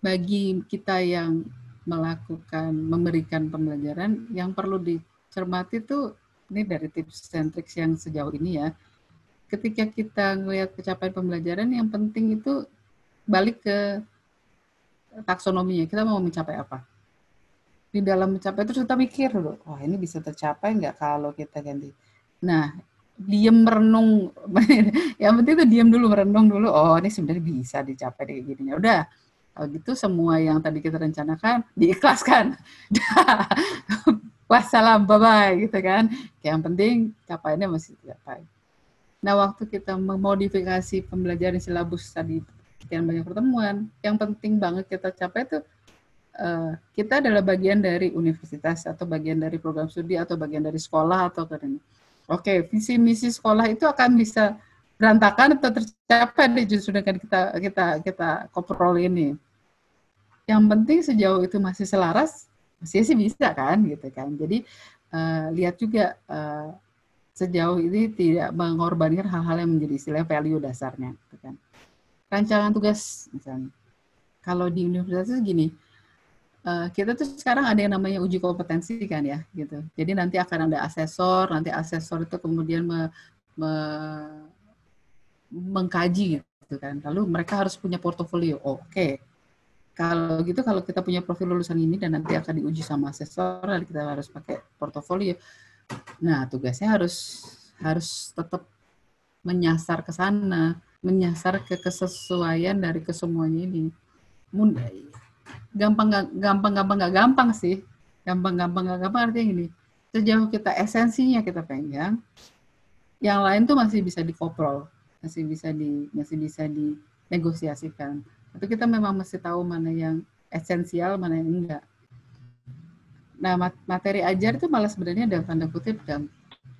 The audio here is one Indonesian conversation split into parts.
bagi kita yang melakukan memberikan pembelajaran yang perlu dicermati tuh ini dari tips tricks yang sejauh ini ya. Ketika kita melihat pencapaian pembelajaran yang penting itu balik ke taksonominya. Kita mau mencapai apa? Di dalam mencapai itu kita mikir dulu, wah ini bisa tercapai nggak kalau kita ganti. Nah, diem merenung. yang penting itu diem dulu, merenung dulu. Oh, ini sebenarnya bisa dicapai kayak gini. Udah, kalau gitu semua yang tadi kita rencanakan diikhlaskan. Wassalam, bye-bye gitu kan. Yang penting capaiannya masih tercapai. Nah, waktu kita memodifikasi pembelajaran silabus tadi sekian banyak pertemuan, yang penting banget kita capai itu uh, kita adalah bagian dari universitas atau bagian dari program studi atau bagian dari sekolah atau karena Oke, visi misi sekolah itu akan bisa berantakan atau tercapai justru dengan kita kita kita koprol ini. Yang penting sejauh itu masih selaras, masih sih bisa kan gitu kan. Jadi uh, lihat juga uh, sejauh ini tidak mengorbankan hal-hal yang menjadi istilah value dasarnya gitu kan rancangan tugas misalnya. Kalau di universitas gini, uh, kita tuh sekarang ada yang namanya uji kompetensi kan ya, gitu. Jadi nanti akan ada asesor, nanti asesor itu kemudian me, me, mengkaji gitu kan. Lalu mereka harus punya portofolio. Oke. Okay. Kalau gitu kalau kita punya profil lulusan ini dan nanti akan diuji sama asesor, lalu kita harus pakai portofolio. Nah, tugasnya harus harus tetap menyasar ke sana menyasar ke kesesuaian dari kesemuanya ini. Mudah. Gampang gampang gampang nggak gampang sih. Gampang gampang nggak gampang artinya gini. Sejauh kita esensinya kita pegang, yang lain tuh masih bisa dikoprol, masih bisa di masih bisa dinegosiasikan. Tapi kita memang mesti tahu mana yang esensial, mana yang enggak. Nah, materi ajar itu malah sebenarnya dalam tanda kutip dan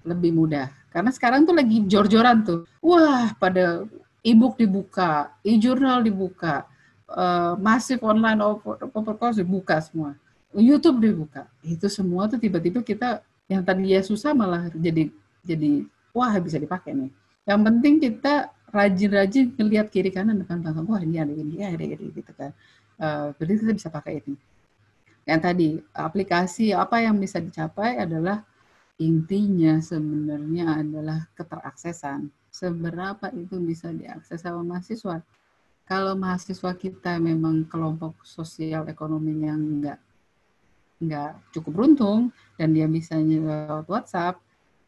lebih mudah. Karena sekarang tuh lagi jor-joran tuh. Wah, pada e-book dibuka, e-journal dibuka, uh, masif online open course dibuka semua, YouTube dibuka. Itu semua tuh tiba-tiba kita yang tadi ya susah malah jadi jadi wah bisa dipakai nih. Yang penting kita rajin-rajin ngelihat kiri kanan depan belakang. Wah ini ada ini, ada ini gitu kan. Uh, jadi kita bisa pakai ini. Yang tadi aplikasi apa yang bisa dicapai adalah intinya sebenarnya adalah keteraksesan seberapa itu bisa diakses sama mahasiswa. Kalau mahasiswa kita memang kelompok sosial ekonomi yang enggak nggak cukup beruntung dan dia bisa lewat WhatsApp,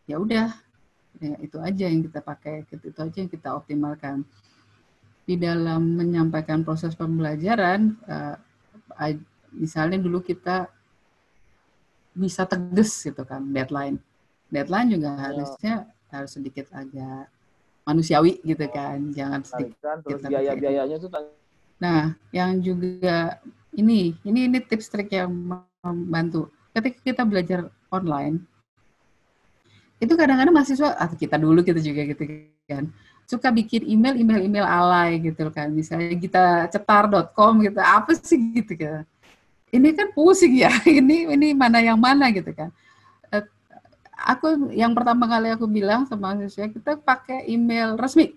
ya udah ya itu aja yang kita pakai, itu aja yang kita optimalkan. Di dalam menyampaikan proses pembelajaran, uh, misalnya dulu kita bisa tegas gitu kan deadline, deadline juga ya. harusnya harus sedikit agak manusiawi gitu kan jangan sedikit kan, terus biaya-biayanya itu nah yang juga ini ini ini tips trik yang membantu ketika kita belajar online itu kadang-kadang mahasiswa atau kita dulu kita juga gitu kan suka bikin email email email alay gitu kan. Misalnya kita cetar.com gitu apa sih gitu kan. Ini kan pusing ya ini ini mana yang mana gitu kan. Aku yang pertama kali aku bilang sama mahasiswa kita pakai email resmi.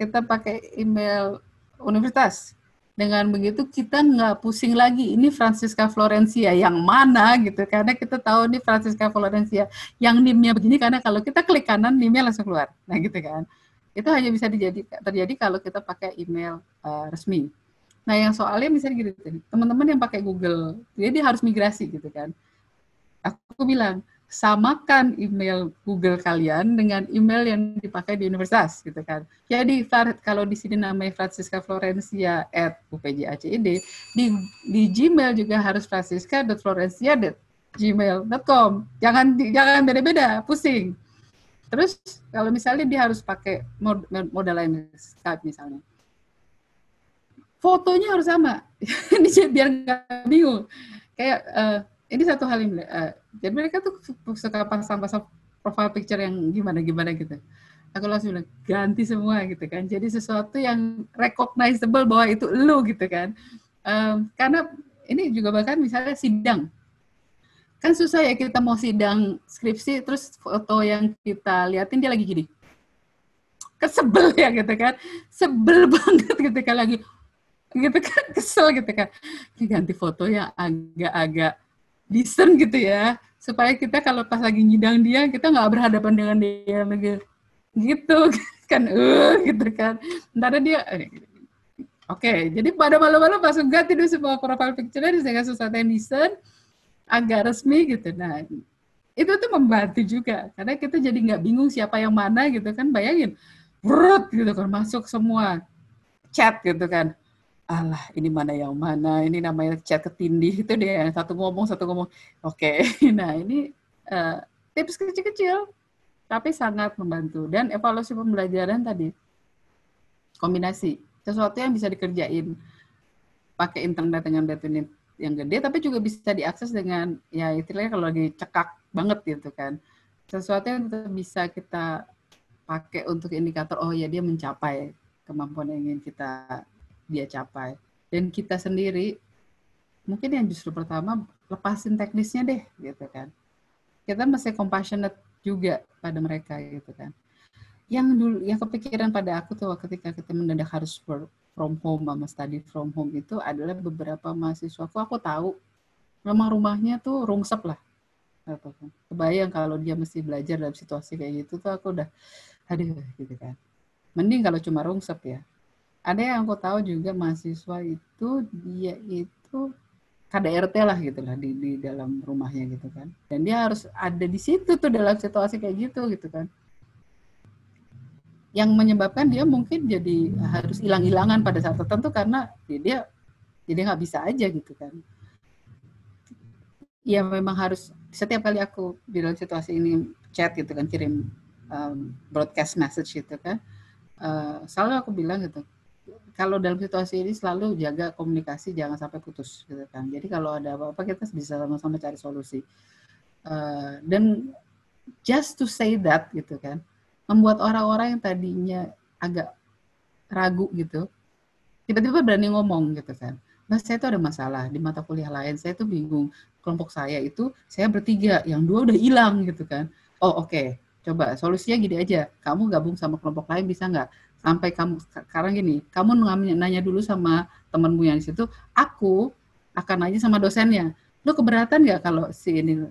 Kita pakai email universitas dengan begitu kita nggak pusing lagi ini Francisca Florencia yang mana? gitu. Karena kita tahu ini Francisca Florencia yang nimnya begini karena kalau kita klik kanan nimnya langsung keluar. Nah gitu kan. Itu hanya bisa terjadi terjadi kalau kita pakai email uh, resmi. Nah yang soalnya misalnya gitu teman-teman yang pakai Google jadi harus migrasi gitu kan. Aku bilang samakan email Google kalian dengan email yang dipakai di universitas gitu kan. Jadi kalau di sini namanya Francisca Florencia at upjacid, di, di Gmail juga harus francisca.florencia gmail.com. Jangan jangan beda-beda, pusing. Terus kalau misalnya dia harus pakai mod, modal lain Skype misalnya. Fotonya harus sama. Biar nggak bingung. Kayak uh, ini satu hal yang uh, jadi mereka tuh suka pasang-pasang profile picture yang gimana-gimana gitu. Aku langsung bilang, ganti semua gitu kan. Jadi sesuatu yang recognizable bahwa itu lu gitu kan. Um, karena ini juga bahkan misalnya sidang. Kan susah ya kita mau sidang skripsi, terus foto yang kita liatin dia lagi gini. Kesebel ya gitu kan. Sebel banget gitu kan lagi gitu kan kesel gitu kan ganti foto yang agak-agak decent gitu ya. Supaya kita kalau pas lagi nyidang dia kita nggak berhadapan dengan dia lagi. Gitu kan uh gitu kan. Ntar dia eh, oke okay, jadi pada malam-malam pas ganti dulu semua profile picture-nya dengan sesuatu yang decent agak resmi gitu. Nah itu tuh membantu juga karena kita jadi nggak bingung siapa yang mana gitu kan. Bayangin brut gitu kan masuk semua chat gitu kan alah ini mana yang mana? Ini namanya chat ketindih itu dia satu ngomong satu ngomong. Oke okay. nah ini uh, tips kecil-kecil tapi sangat membantu. Dan evaluasi pembelajaran tadi kombinasi sesuatu yang bisa dikerjain pakai internet dengan bandwidth yang gede tapi juga bisa diakses dengan ya istilahnya kalau dicekak banget gitu kan. Sesuatu yang bisa kita pakai untuk indikator oh ya dia mencapai kemampuan yang ingin kita dia capai. Dan kita sendiri mungkin yang justru pertama lepasin teknisnya deh gitu kan. Kita mesti compassionate juga pada mereka gitu kan. Yang dulu yang kepikiran pada aku tuh ketika kita mendadak harus work from home sama study from home itu adalah beberapa mahasiswa aku aku tahu memang rumahnya tuh rungsep lah kan. kebayang kalau dia mesti belajar dalam situasi kayak gitu tuh aku udah aduh gitu kan mending kalau cuma rungsep ya ada yang aku tahu juga mahasiswa itu dia itu KDRT lah gitu lah di, di dalam rumahnya gitu kan. Dan dia harus ada di situ tuh dalam situasi kayak gitu gitu kan. Yang menyebabkan dia mungkin jadi harus hilang-hilangan pada saat tertentu karena ya dia jadi nggak bisa aja gitu kan. Ya memang harus setiap kali aku di dalam situasi ini chat gitu kan kirim um, broadcast message gitu kan uh, selalu aku bilang gitu kalau dalam situasi ini selalu jaga komunikasi jangan sampai putus gitu kan. Jadi kalau ada apa-apa kita bisa sama-sama cari solusi. Uh, dan just to say that gitu kan membuat orang-orang yang tadinya agak ragu gitu tiba-tiba berani ngomong gitu kan. Mas saya itu ada masalah di mata kuliah lain saya tuh bingung. Kelompok saya itu saya bertiga yang dua udah hilang gitu kan. Oh oke okay. coba solusinya gini aja. Kamu gabung sama kelompok lain bisa nggak sampai kamu sekarang gini, kamu nanya dulu sama temanmu yang di situ, aku akan nanya sama dosennya, lu keberatan nggak kalau si ini?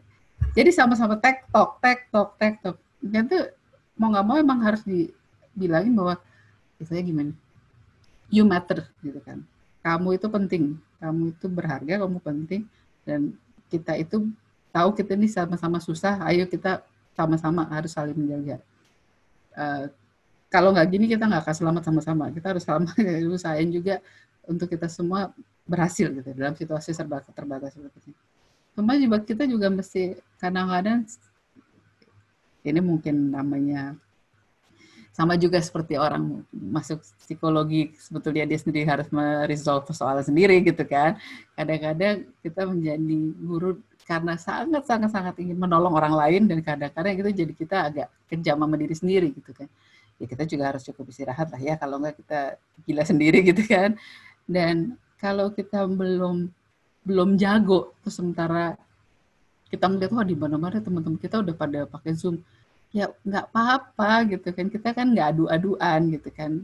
Jadi sama-sama tektok, tektok, tektok. Dan tuh mau nggak mau emang harus dibilangin bahwa saya gimana? You matter gitu kan. Kamu itu penting, kamu itu berharga, kamu penting, dan kita itu tahu kita ini sama-sama susah, ayo kita sama-sama harus saling menjaga. Uh, kalau nggak gini kita nggak akan selamat sama-sama. Kita harus sama usahain juga untuk kita semua berhasil gitu dalam situasi serba terbatas seperti ini. Cuma juga kita juga mesti kadang-kadang ini mungkin namanya sama juga seperti orang masuk psikologi sebetulnya dia sendiri harus meresolve persoalan sendiri gitu kan kadang-kadang kita menjadi guru karena sangat sangat sangat ingin menolong orang lain dan kadang-kadang itu jadi kita agak kejam sama diri sendiri gitu kan ya kita juga harus cukup istirahat lah ya kalau enggak kita gila sendiri gitu kan. Dan kalau kita belum belum jago terus sementara kita melihat wah di mana-mana teman-teman kita udah pada pakai zoom. Ya nggak apa-apa gitu kan. Kita kan nggak adu-aduan gitu kan.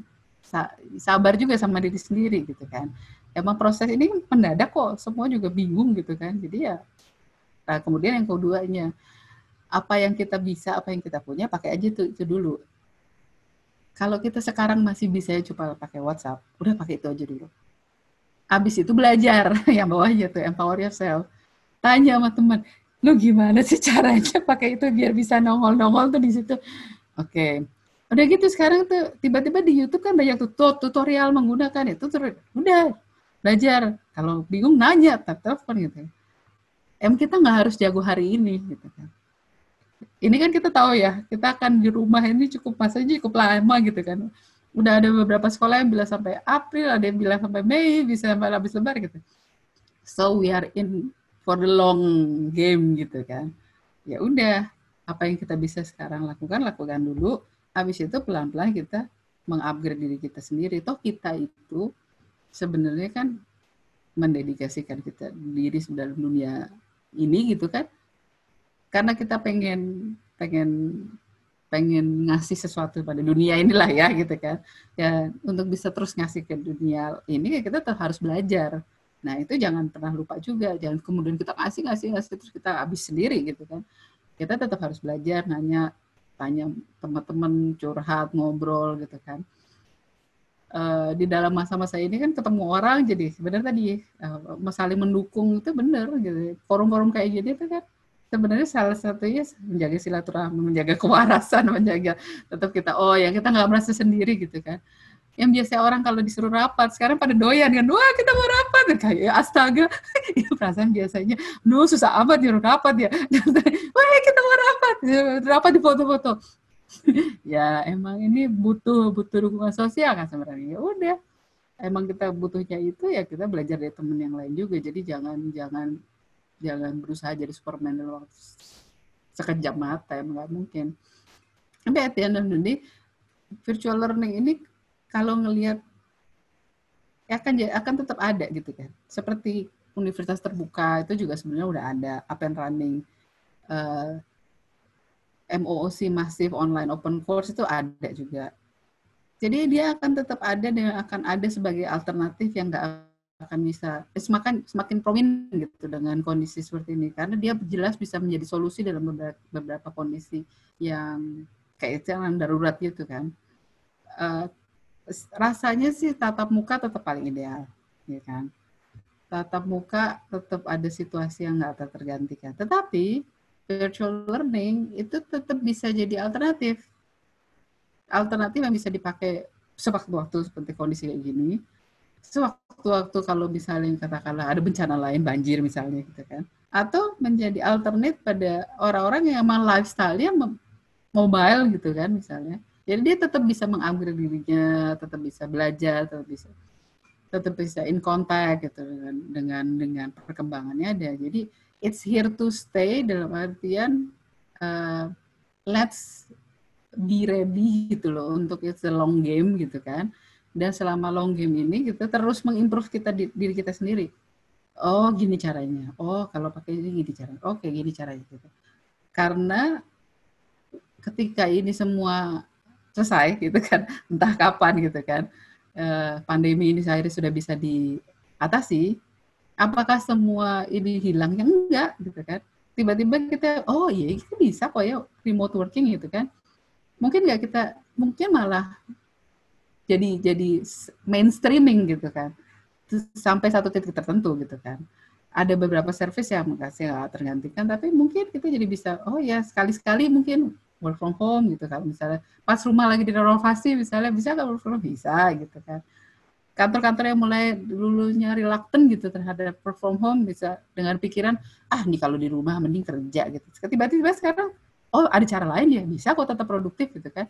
Sabar juga sama diri sendiri gitu kan. Emang proses ini mendadak kok semua juga bingung gitu kan. Jadi ya nah kemudian yang keduanya apa yang kita bisa apa yang kita punya pakai aja itu, itu dulu kalau kita sekarang masih bisa ya coba pakai WhatsApp, udah pakai itu aja dulu. Abis itu belajar, yang bawahnya tuh empower yourself. Tanya sama teman, lu gimana sih caranya pakai itu biar bisa nongol-nongol tuh di situ. Oke, okay. udah gitu sekarang tuh tiba-tiba di YouTube kan banyak tuh tutorial menggunakan itu, udah belajar. Kalau bingung nanya, telepon gitu. Em kita nggak harus jago hari ini gitu kan ini kan kita tahu ya, kita akan di rumah ini cukup masanya cukup lama gitu kan. Udah ada beberapa sekolah yang bilang sampai April, ada yang bilang sampai Mei, bisa sampai habis lebar gitu. So we are in for the long game gitu kan. Ya udah, apa yang kita bisa sekarang lakukan, lakukan dulu. Habis itu pelan-pelan kita mengupgrade diri kita sendiri. Toh kita itu sebenarnya kan mendedikasikan kita diri dalam dunia ini gitu kan karena kita pengen pengen pengen ngasih sesuatu pada dunia inilah ya gitu kan. Ya untuk bisa terus ngasih ke dunia ini ya kita harus belajar. Nah itu jangan pernah lupa juga. Jangan kemudian kita ngasih ngasih ngasih terus kita habis sendiri gitu kan. Kita tetap harus belajar nanya tanya teman-teman curhat ngobrol gitu kan. Uh, di dalam masa-masa ini kan ketemu orang jadi sebenarnya tadi uh, saling mendukung itu benar gitu. Forum-forum kayak gini itu kan sebenarnya salah satunya menjaga silaturahmi, menjaga kewarasan, menjaga tetap kita oh yang kita nggak merasa sendiri gitu kan. Yang biasa orang kalau disuruh rapat, sekarang pada doyan kan, wah kita mau rapat, kayak ya, astaga, itu perasaan biasanya, no susah amat nyuruh rapat ya, wah kita mau rapat, rapat di foto-foto. ya emang ini butuh butuh dukungan sosial kan sebenarnya. Ya udah, emang kita butuhnya itu ya kita belajar dari temen yang lain juga. Jadi jangan jangan jangan berusaha jadi Superman dalam waktu sekejap mata emang nggak mungkin. Tapi at the end of the day virtual learning ini kalau ngelihat ya akan akan tetap ada gitu kan. Seperti universitas terbuka itu juga sebenarnya udah ada up and running. Uh, eh, MOOC masif online open course itu ada juga. Jadi dia akan tetap ada dan akan ada sebagai alternatif yang nggak akan bisa eh, semakin semakin prominent gitu dengan kondisi seperti ini. Karena dia jelas bisa menjadi solusi dalam beberapa, beberapa kondisi yang kayak yang darurat gitu kan. Uh, rasanya sih tatap muka tetap paling ideal ya kan? Tatap muka tetap ada situasi yang nggak tergantikan. Tetapi virtual learning itu tetap bisa jadi alternatif. Alternatif yang bisa dipakai sewaktu-waktu seperti kondisi kayak gini sewaktu-waktu kalau misalnya katakanlah ada bencana lain banjir misalnya gitu kan. Atau menjadi alternate pada orang-orang yang emang lifestyle-nya mobile gitu kan misalnya. Jadi dia tetap bisa mengupgrade dirinya tetap bisa belajar tetap bisa tetap bisa in contact gitu dengan dengan dengan perkembangannya ada. Jadi it's here to stay dalam artian uh, let's be ready gitu loh untuk it's a long game gitu kan dan selama long game ini kita terus mengimprove kita diri kita sendiri. Oh gini caranya. Oh kalau pakai ini gini caranya. Oke okay, gini caranya gitu. Karena ketika ini semua selesai gitu kan entah kapan gitu kan eh, pandemi ini akhirnya sudah bisa diatasi apakah semua ini hilang? Yang enggak gitu kan. Tiba-tiba kita oh iya kita bisa kok ya remote working gitu kan. Mungkin nggak kita mungkin malah jadi jadi mainstreaming gitu kan. Sampai satu titik tertentu gitu kan. Ada beberapa service yang makasih nggak tergantikan tapi mungkin kita jadi bisa oh ya sekali sekali mungkin work from home gitu kan. Misalnya pas rumah lagi direnovasi misalnya bisa nggak work from home? Bisa gitu kan. Kantor-kantor yang mulai dulunya reluctant gitu terhadap work from home bisa dengan pikiran ah nih kalau di rumah mending kerja gitu. Tiba-tiba sekarang oh ada cara lain ya bisa kok tetap produktif gitu kan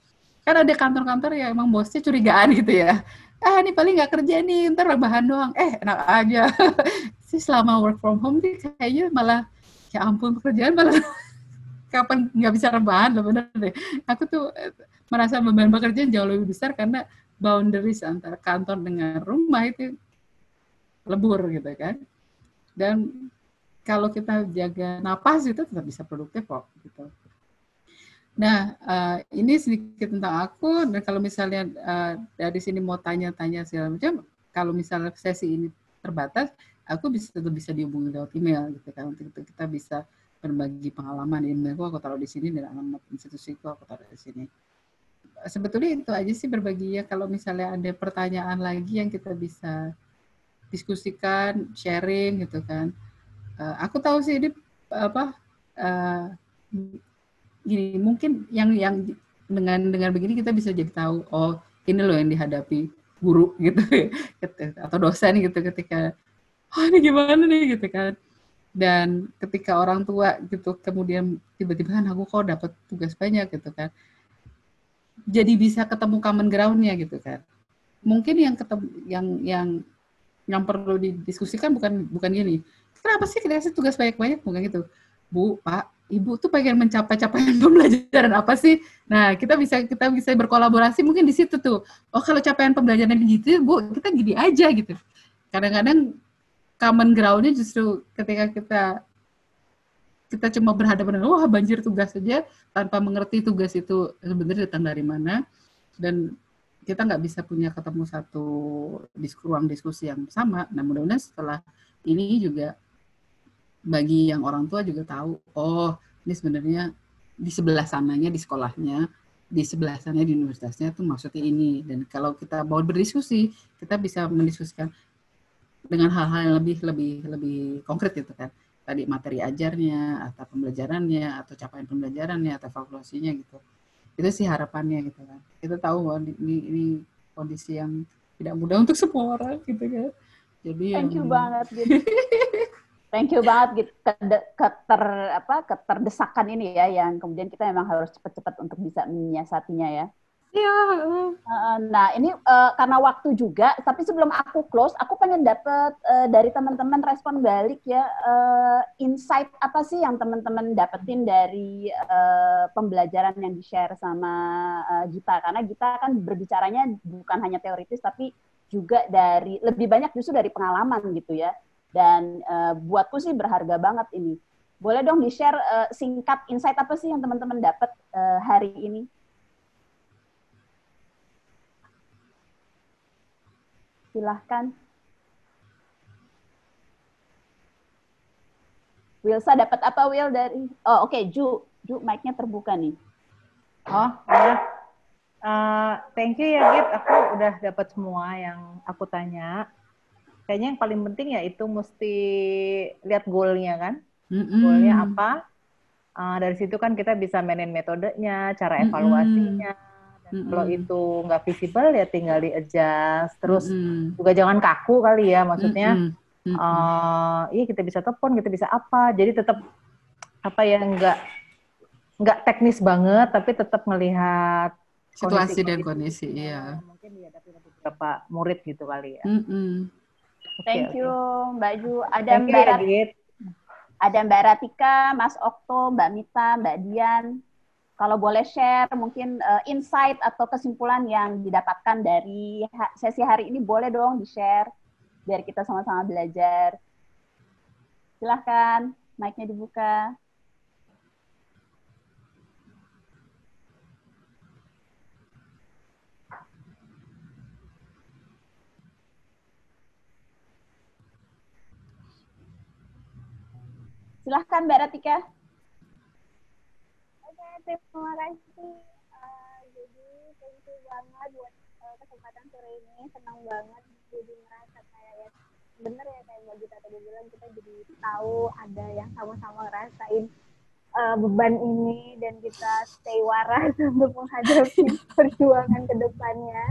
kan ada kantor-kantor yang emang bosnya curigaan gitu ya. Ah ini paling nggak kerja nih ntar rebahan doang. Eh enak aja. Sih selama work from home sih kayaknya malah ya ampun pekerjaan malah kapan nggak bisa rebahan loh bener deh. Aku tuh eh, merasa beban pekerjaan jauh lebih besar karena boundaries antara kantor dengan rumah itu lebur gitu kan. Dan kalau kita jaga napas itu tetap bisa produktif kok gitu Nah, uh, ini sedikit tentang aku dan kalau misalnya uh, dari sini mau tanya-tanya segala macam, kalau misalnya sesi ini terbatas, aku bisa tetap bisa dihubungi lewat email gitu kan untuk itu kita bisa berbagi pengalaman emailku aku taruh di sini dan alamat institusiku aku taruh di sini. Sebetulnya itu aja sih berbagi ya kalau misalnya ada pertanyaan lagi yang kita bisa diskusikan, sharing gitu kan. Uh, aku tahu sih ini apa gini mungkin yang yang dengan dengan begini kita bisa jadi tahu oh ini loh yang dihadapi guru gitu atau dosen gitu ketika oh ini gimana nih? gitu kan. Dan ketika orang tua gitu kemudian tiba-tiba kan aku kok dapat tugas banyak gitu kan. Jadi bisa ketemu common groundnya gitu kan. Mungkin yang ketemu yang yang yang perlu didiskusikan bukan bukan gini kenapa sih kita kasih tugas banyak-banyak? Bukan gitu bu pak ibu tuh pengen mencapai capaian pembelajaran apa sih? Nah, kita bisa kita bisa berkolaborasi mungkin di situ tuh. Oh, kalau capaian pembelajaran gitu, Bu, kita gini aja gitu. Kadang-kadang common ground-nya justru ketika kita kita cuma berhadapan dengan wah banjir tugas saja tanpa mengerti tugas itu sebenarnya datang dari mana dan kita nggak bisa punya ketemu satu ruang diskusi yang sama. Nah mudah-mudahan setelah ini juga bagi yang orang tua juga tahu, oh ini sebenarnya di sebelah sananya di sekolahnya, di sebelah sana di universitasnya tuh maksudnya ini. Dan kalau kita mau berdiskusi, kita bisa mendiskusikan dengan hal-hal yang lebih lebih lebih konkret gitu kan. Tadi materi ajarnya atau pembelajarannya atau capaian pembelajarannya atau evaluasinya gitu. Itu sih harapannya gitu kan. Kita tahu bahwa ini ini kondisi yang tidak mudah untuk semua orang gitu kan. Jadi thank yang... you banget gitu thank you banget gitu keter apa keterdesakan ini ya yang kemudian kita memang harus cepat-cepat untuk bisa menyiasatinya ya Iya. Nah ini uh, karena waktu juga, tapi sebelum aku close, aku pengen dapat uh, eh, dari teman-teman respon balik ya uh, insight apa sih yang teman-teman dapetin dari uh, pembelajaran yang di share sama uh, Gita, karena Gita kan berbicaranya bukan hanya teoritis tapi juga dari lebih banyak justru dari pengalaman gitu ya. Dan uh, buatku sih berharga banget ini. Boleh dong di share uh, singkat insight apa sih yang teman-teman dapat uh, hari ini? Silahkan. Wilsa dapat apa Will dari Oh oke okay. Ju Ju mic-nya terbuka nih. Oh ya. Uh, thank you ya Git. Aku udah dapat semua yang aku tanya. Kayaknya yang paling penting ya itu mesti lihat goalnya kan. Mm-hmm. Goalnya apa? Uh, dari situ kan kita bisa mainin metodenya, cara evaluasinya, mm-hmm dan mm-hmm. kalau itu nggak visible ya tinggal di adjust. Terus mm-hmm. juga jangan kaku kali ya, maksudnya. Mm-hmm. Uh, iya kita bisa telepon, kita bisa apa. Jadi tetap apa ya nggak nggak teknis banget, tapi tetap melihat situasi dan kondisi. Iya. Mungkin dihadapi beberapa murid gitu kali ya. Mm-hmm. Thank okay. you Mbak Ju. Ada Thank Mbak you, ada Mbak Ratika, Mas Okto, Mbak Mita, Mbak Dian, kalau boleh share mungkin uh, insight atau kesimpulan yang didapatkan dari sesi hari ini boleh dong di-share biar kita sama-sama belajar. Silahkan, mic-nya dibuka. Silahkan Mbak Ratika terima kasih. Uh, jadi thank you banget buat uh, kesempatan sore ini. Senang banget jadi ngerasa kayak ya bener ya kayak Mbak Gita tadi bilang kita jadi tahu ada yang sama-sama ngerasain uh, beban ini dan kita stay waras untuk menghadapi perjuangan ke depannya.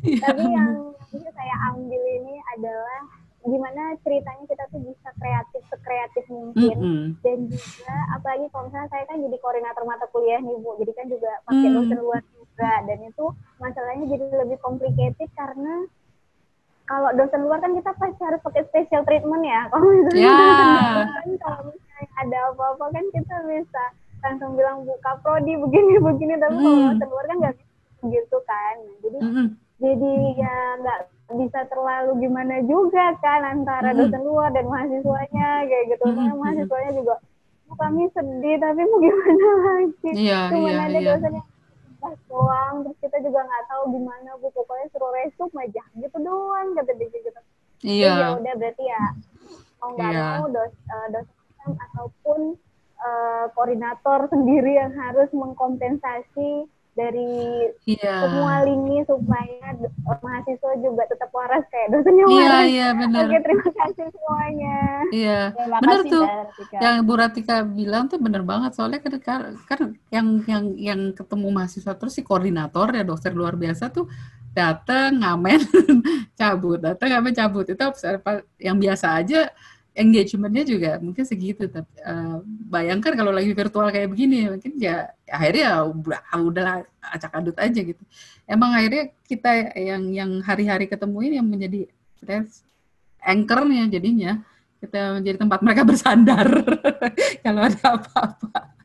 Ya. Tapi yang bisa saya ambil ini adalah gimana ceritanya kita tuh bisa kreatif sekreatif mungkin mm -hmm. dan juga apalagi kalau misalnya saya kan jadi koordinator mata kuliah nih bu jadi kan juga pakai mm. dosen luar juga dan itu masalahnya jadi lebih complicated karena kalau dosen luar kan kita pasti harus pakai special treatment ya kalau misalnya yeah. kan kalau misalnya ada apa-apa kan kita bisa langsung bilang buka prodi begini begini tapi mm. kalau dosen luar kan nggak gitu kan jadi mm -hmm. jadi ya nggak bisa terlalu gimana juga kan antara dosen luar dan mahasiswanya kayak gitu. Karena mahasiswanya juga oh, kami sedih tapi mau gimana lagi. Iya, Cuma iya, ada iya. dosen yang pas doang terus kita juga nggak tahu gimana bu pokoknya suruh resum aja gitu doang kata dia gitu. Iya. Ya udah berarti ya mau nggak iya. mau dos, uh, dosen ataupun uh, koordinator sendiri yang harus mengkompensasi dari yeah. semua lini supaya mahasiswa juga tetap waras kayak dosennya iya, waras. Iya, iya benar. Oke, terima kasih semuanya. Iya. Ya, benar tuh. Yang Bu Ratika bilang tuh benar banget soalnya kan, kan yang yang yang ketemu mahasiswa terus si koordinator ya dosen luar biasa tuh datang ngamen cabut, datang ngamen cabut. Itu yang biasa aja engagementnya juga mungkin segitu tapi uh, bayangkan kalau lagi virtual kayak begini mungkin ya akhirnya udah udah acak adut aja gitu. Emang akhirnya kita yang yang hari-hari ketemu ini yang menjadi anchornya jadinya kita menjadi tempat mereka bersandar. Kalau ada apa-apa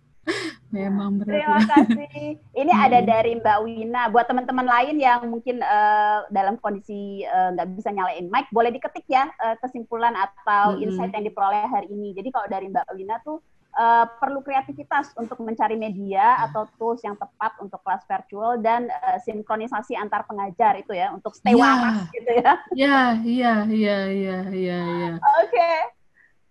Memang berat. Terima ya. kasih. Ini hmm. ada dari Mbak Wina. Buat teman-teman lain yang mungkin uh, dalam kondisi eh, nggak uh, bisa nyalain mic, boleh diketik ya uh, kesimpulan atau hmm. insight yang diperoleh hari ini. Jadi kalau dari Mbak Wina tuh uh, perlu kreativitas untuk mencari media atau tools yang tepat untuk kelas virtual dan uh, sinkronisasi antar pengajar itu ya untuk stay yeah. waras gitu ya. Iya, iya, iya, iya, iya, iya. Oke.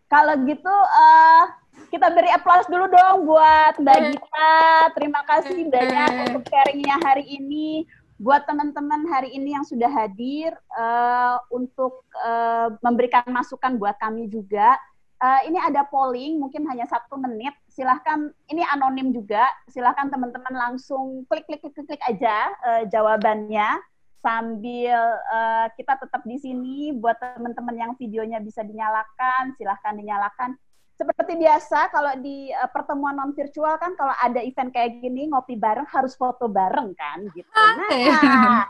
Kalau gitu uh, kita beri aplaus dulu dong buat Mbak Gita. Terima kasih banyak untuk sharingnya hari ini. Buat teman-teman hari ini yang sudah hadir uh, untuk uh, memberikan masukan buat kami juga uh, ini ada polling, mungkin hanya satu menit. Silahkan, ini anonim juga. Silahkan teman-teman langsung klik klik klik klik aja uh, jawabannya sambil uh, kita tetap di sini. Buat teman-teman yang videonya bisa dinyalakan, silahkan dinyalakan. Seperti biasa, kalau di uh, pertemuan non virtual kan, kalau ada event kayak gini ngopi bareng harus foto bareng kan, gitu. Nah,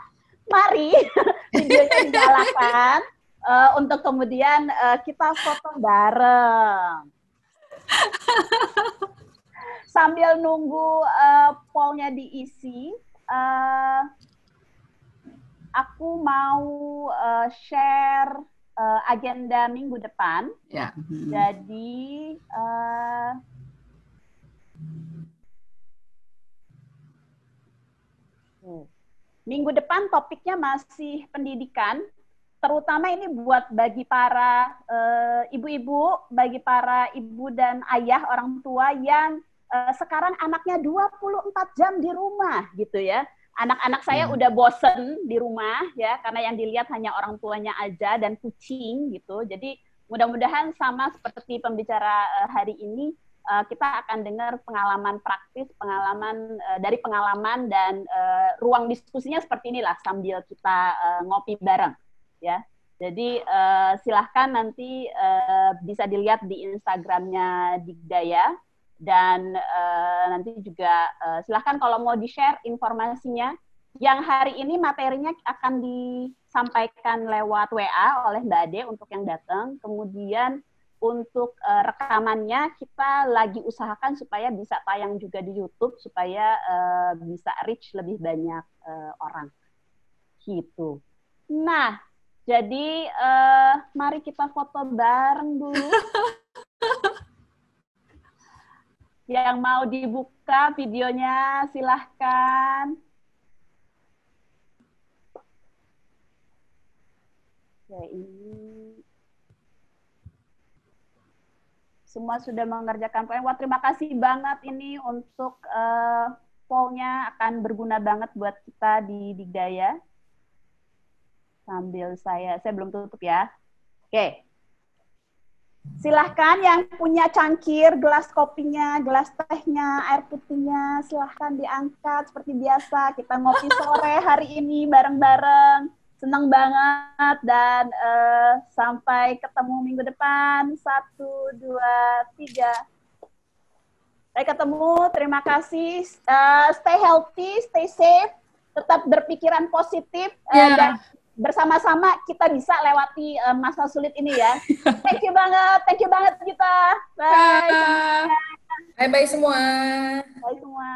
mari videonya dinyalakan uh, untuk kemudian uh, kita foto bareng. Sambil nunggu uh, pollnya diisi, uh, aku mau uh, share uh, agenda minggu depan. Ya. Jadi uh, minggu depan topiknya masih pendidikan terutama ini buat bagi para eh, ibu-ibu, uh, bagi para ibu dan ayah orang tua yang uh, sekarang anaknya 24 jam di rumah gitu ya. Anak-anak saya hmm. udah bosen di rumah ya karena yang dilihat hanya orang tuanya aja dan kucing gitu. Jadi mudah-mudahan sama seperti pembicara uh, hari ini uh, kita akan dengar pengalaman praktis, pengalaman uh, dari pengalaman dan uh, ruang diskusinya seperti inilah sambil kita uh, ngopi bareng ya. Jadi uh, silahkan nanti uh, bisa dilihat di Instagramnya Digdaya dan uh, nanti juga uh, silahkan kalau mau di-share informasinya. Yang hari ini materinya akan disampaikan lewat WA oleh Mbak Ade untuk yang datang. Kemudian untuk uh, rekamannya kita lagi usahakan supaya bisa tayang juga di YouTube supaya uh, bisa reach lebih banyak uh, orang. Gitu. Nah, jadi uh, mari kita foto bareng dulu. Yang mau dibuka videonya silahkan. Ya ini semua sudah mengerjakan poin. Wah terima kasih banget ini untuk uh, pollnya akan berguna banget buat kita di Digdaya sambil saya saya belum tutup ya. Oke. Silahkan yang punya cangkir, gelas kopinya, gelas tehnya, air putihnya, silahkan diangkat seperti biasa. Kita ngopi sore hari ini bareng-bareng. Senang banget dan uh, sampai ketemu minggu depan. Satu, dua, tiga. Sampai ketemu, terima kasih. Uh, stay healthy, stay safe, tetap berpikiran positif uh, yeah. dan bersama-sama kita bisa lewati uh, masa sulit ini ya. thank you banget, thank you banget kita. Bye. Bye bye semua. Bye semua.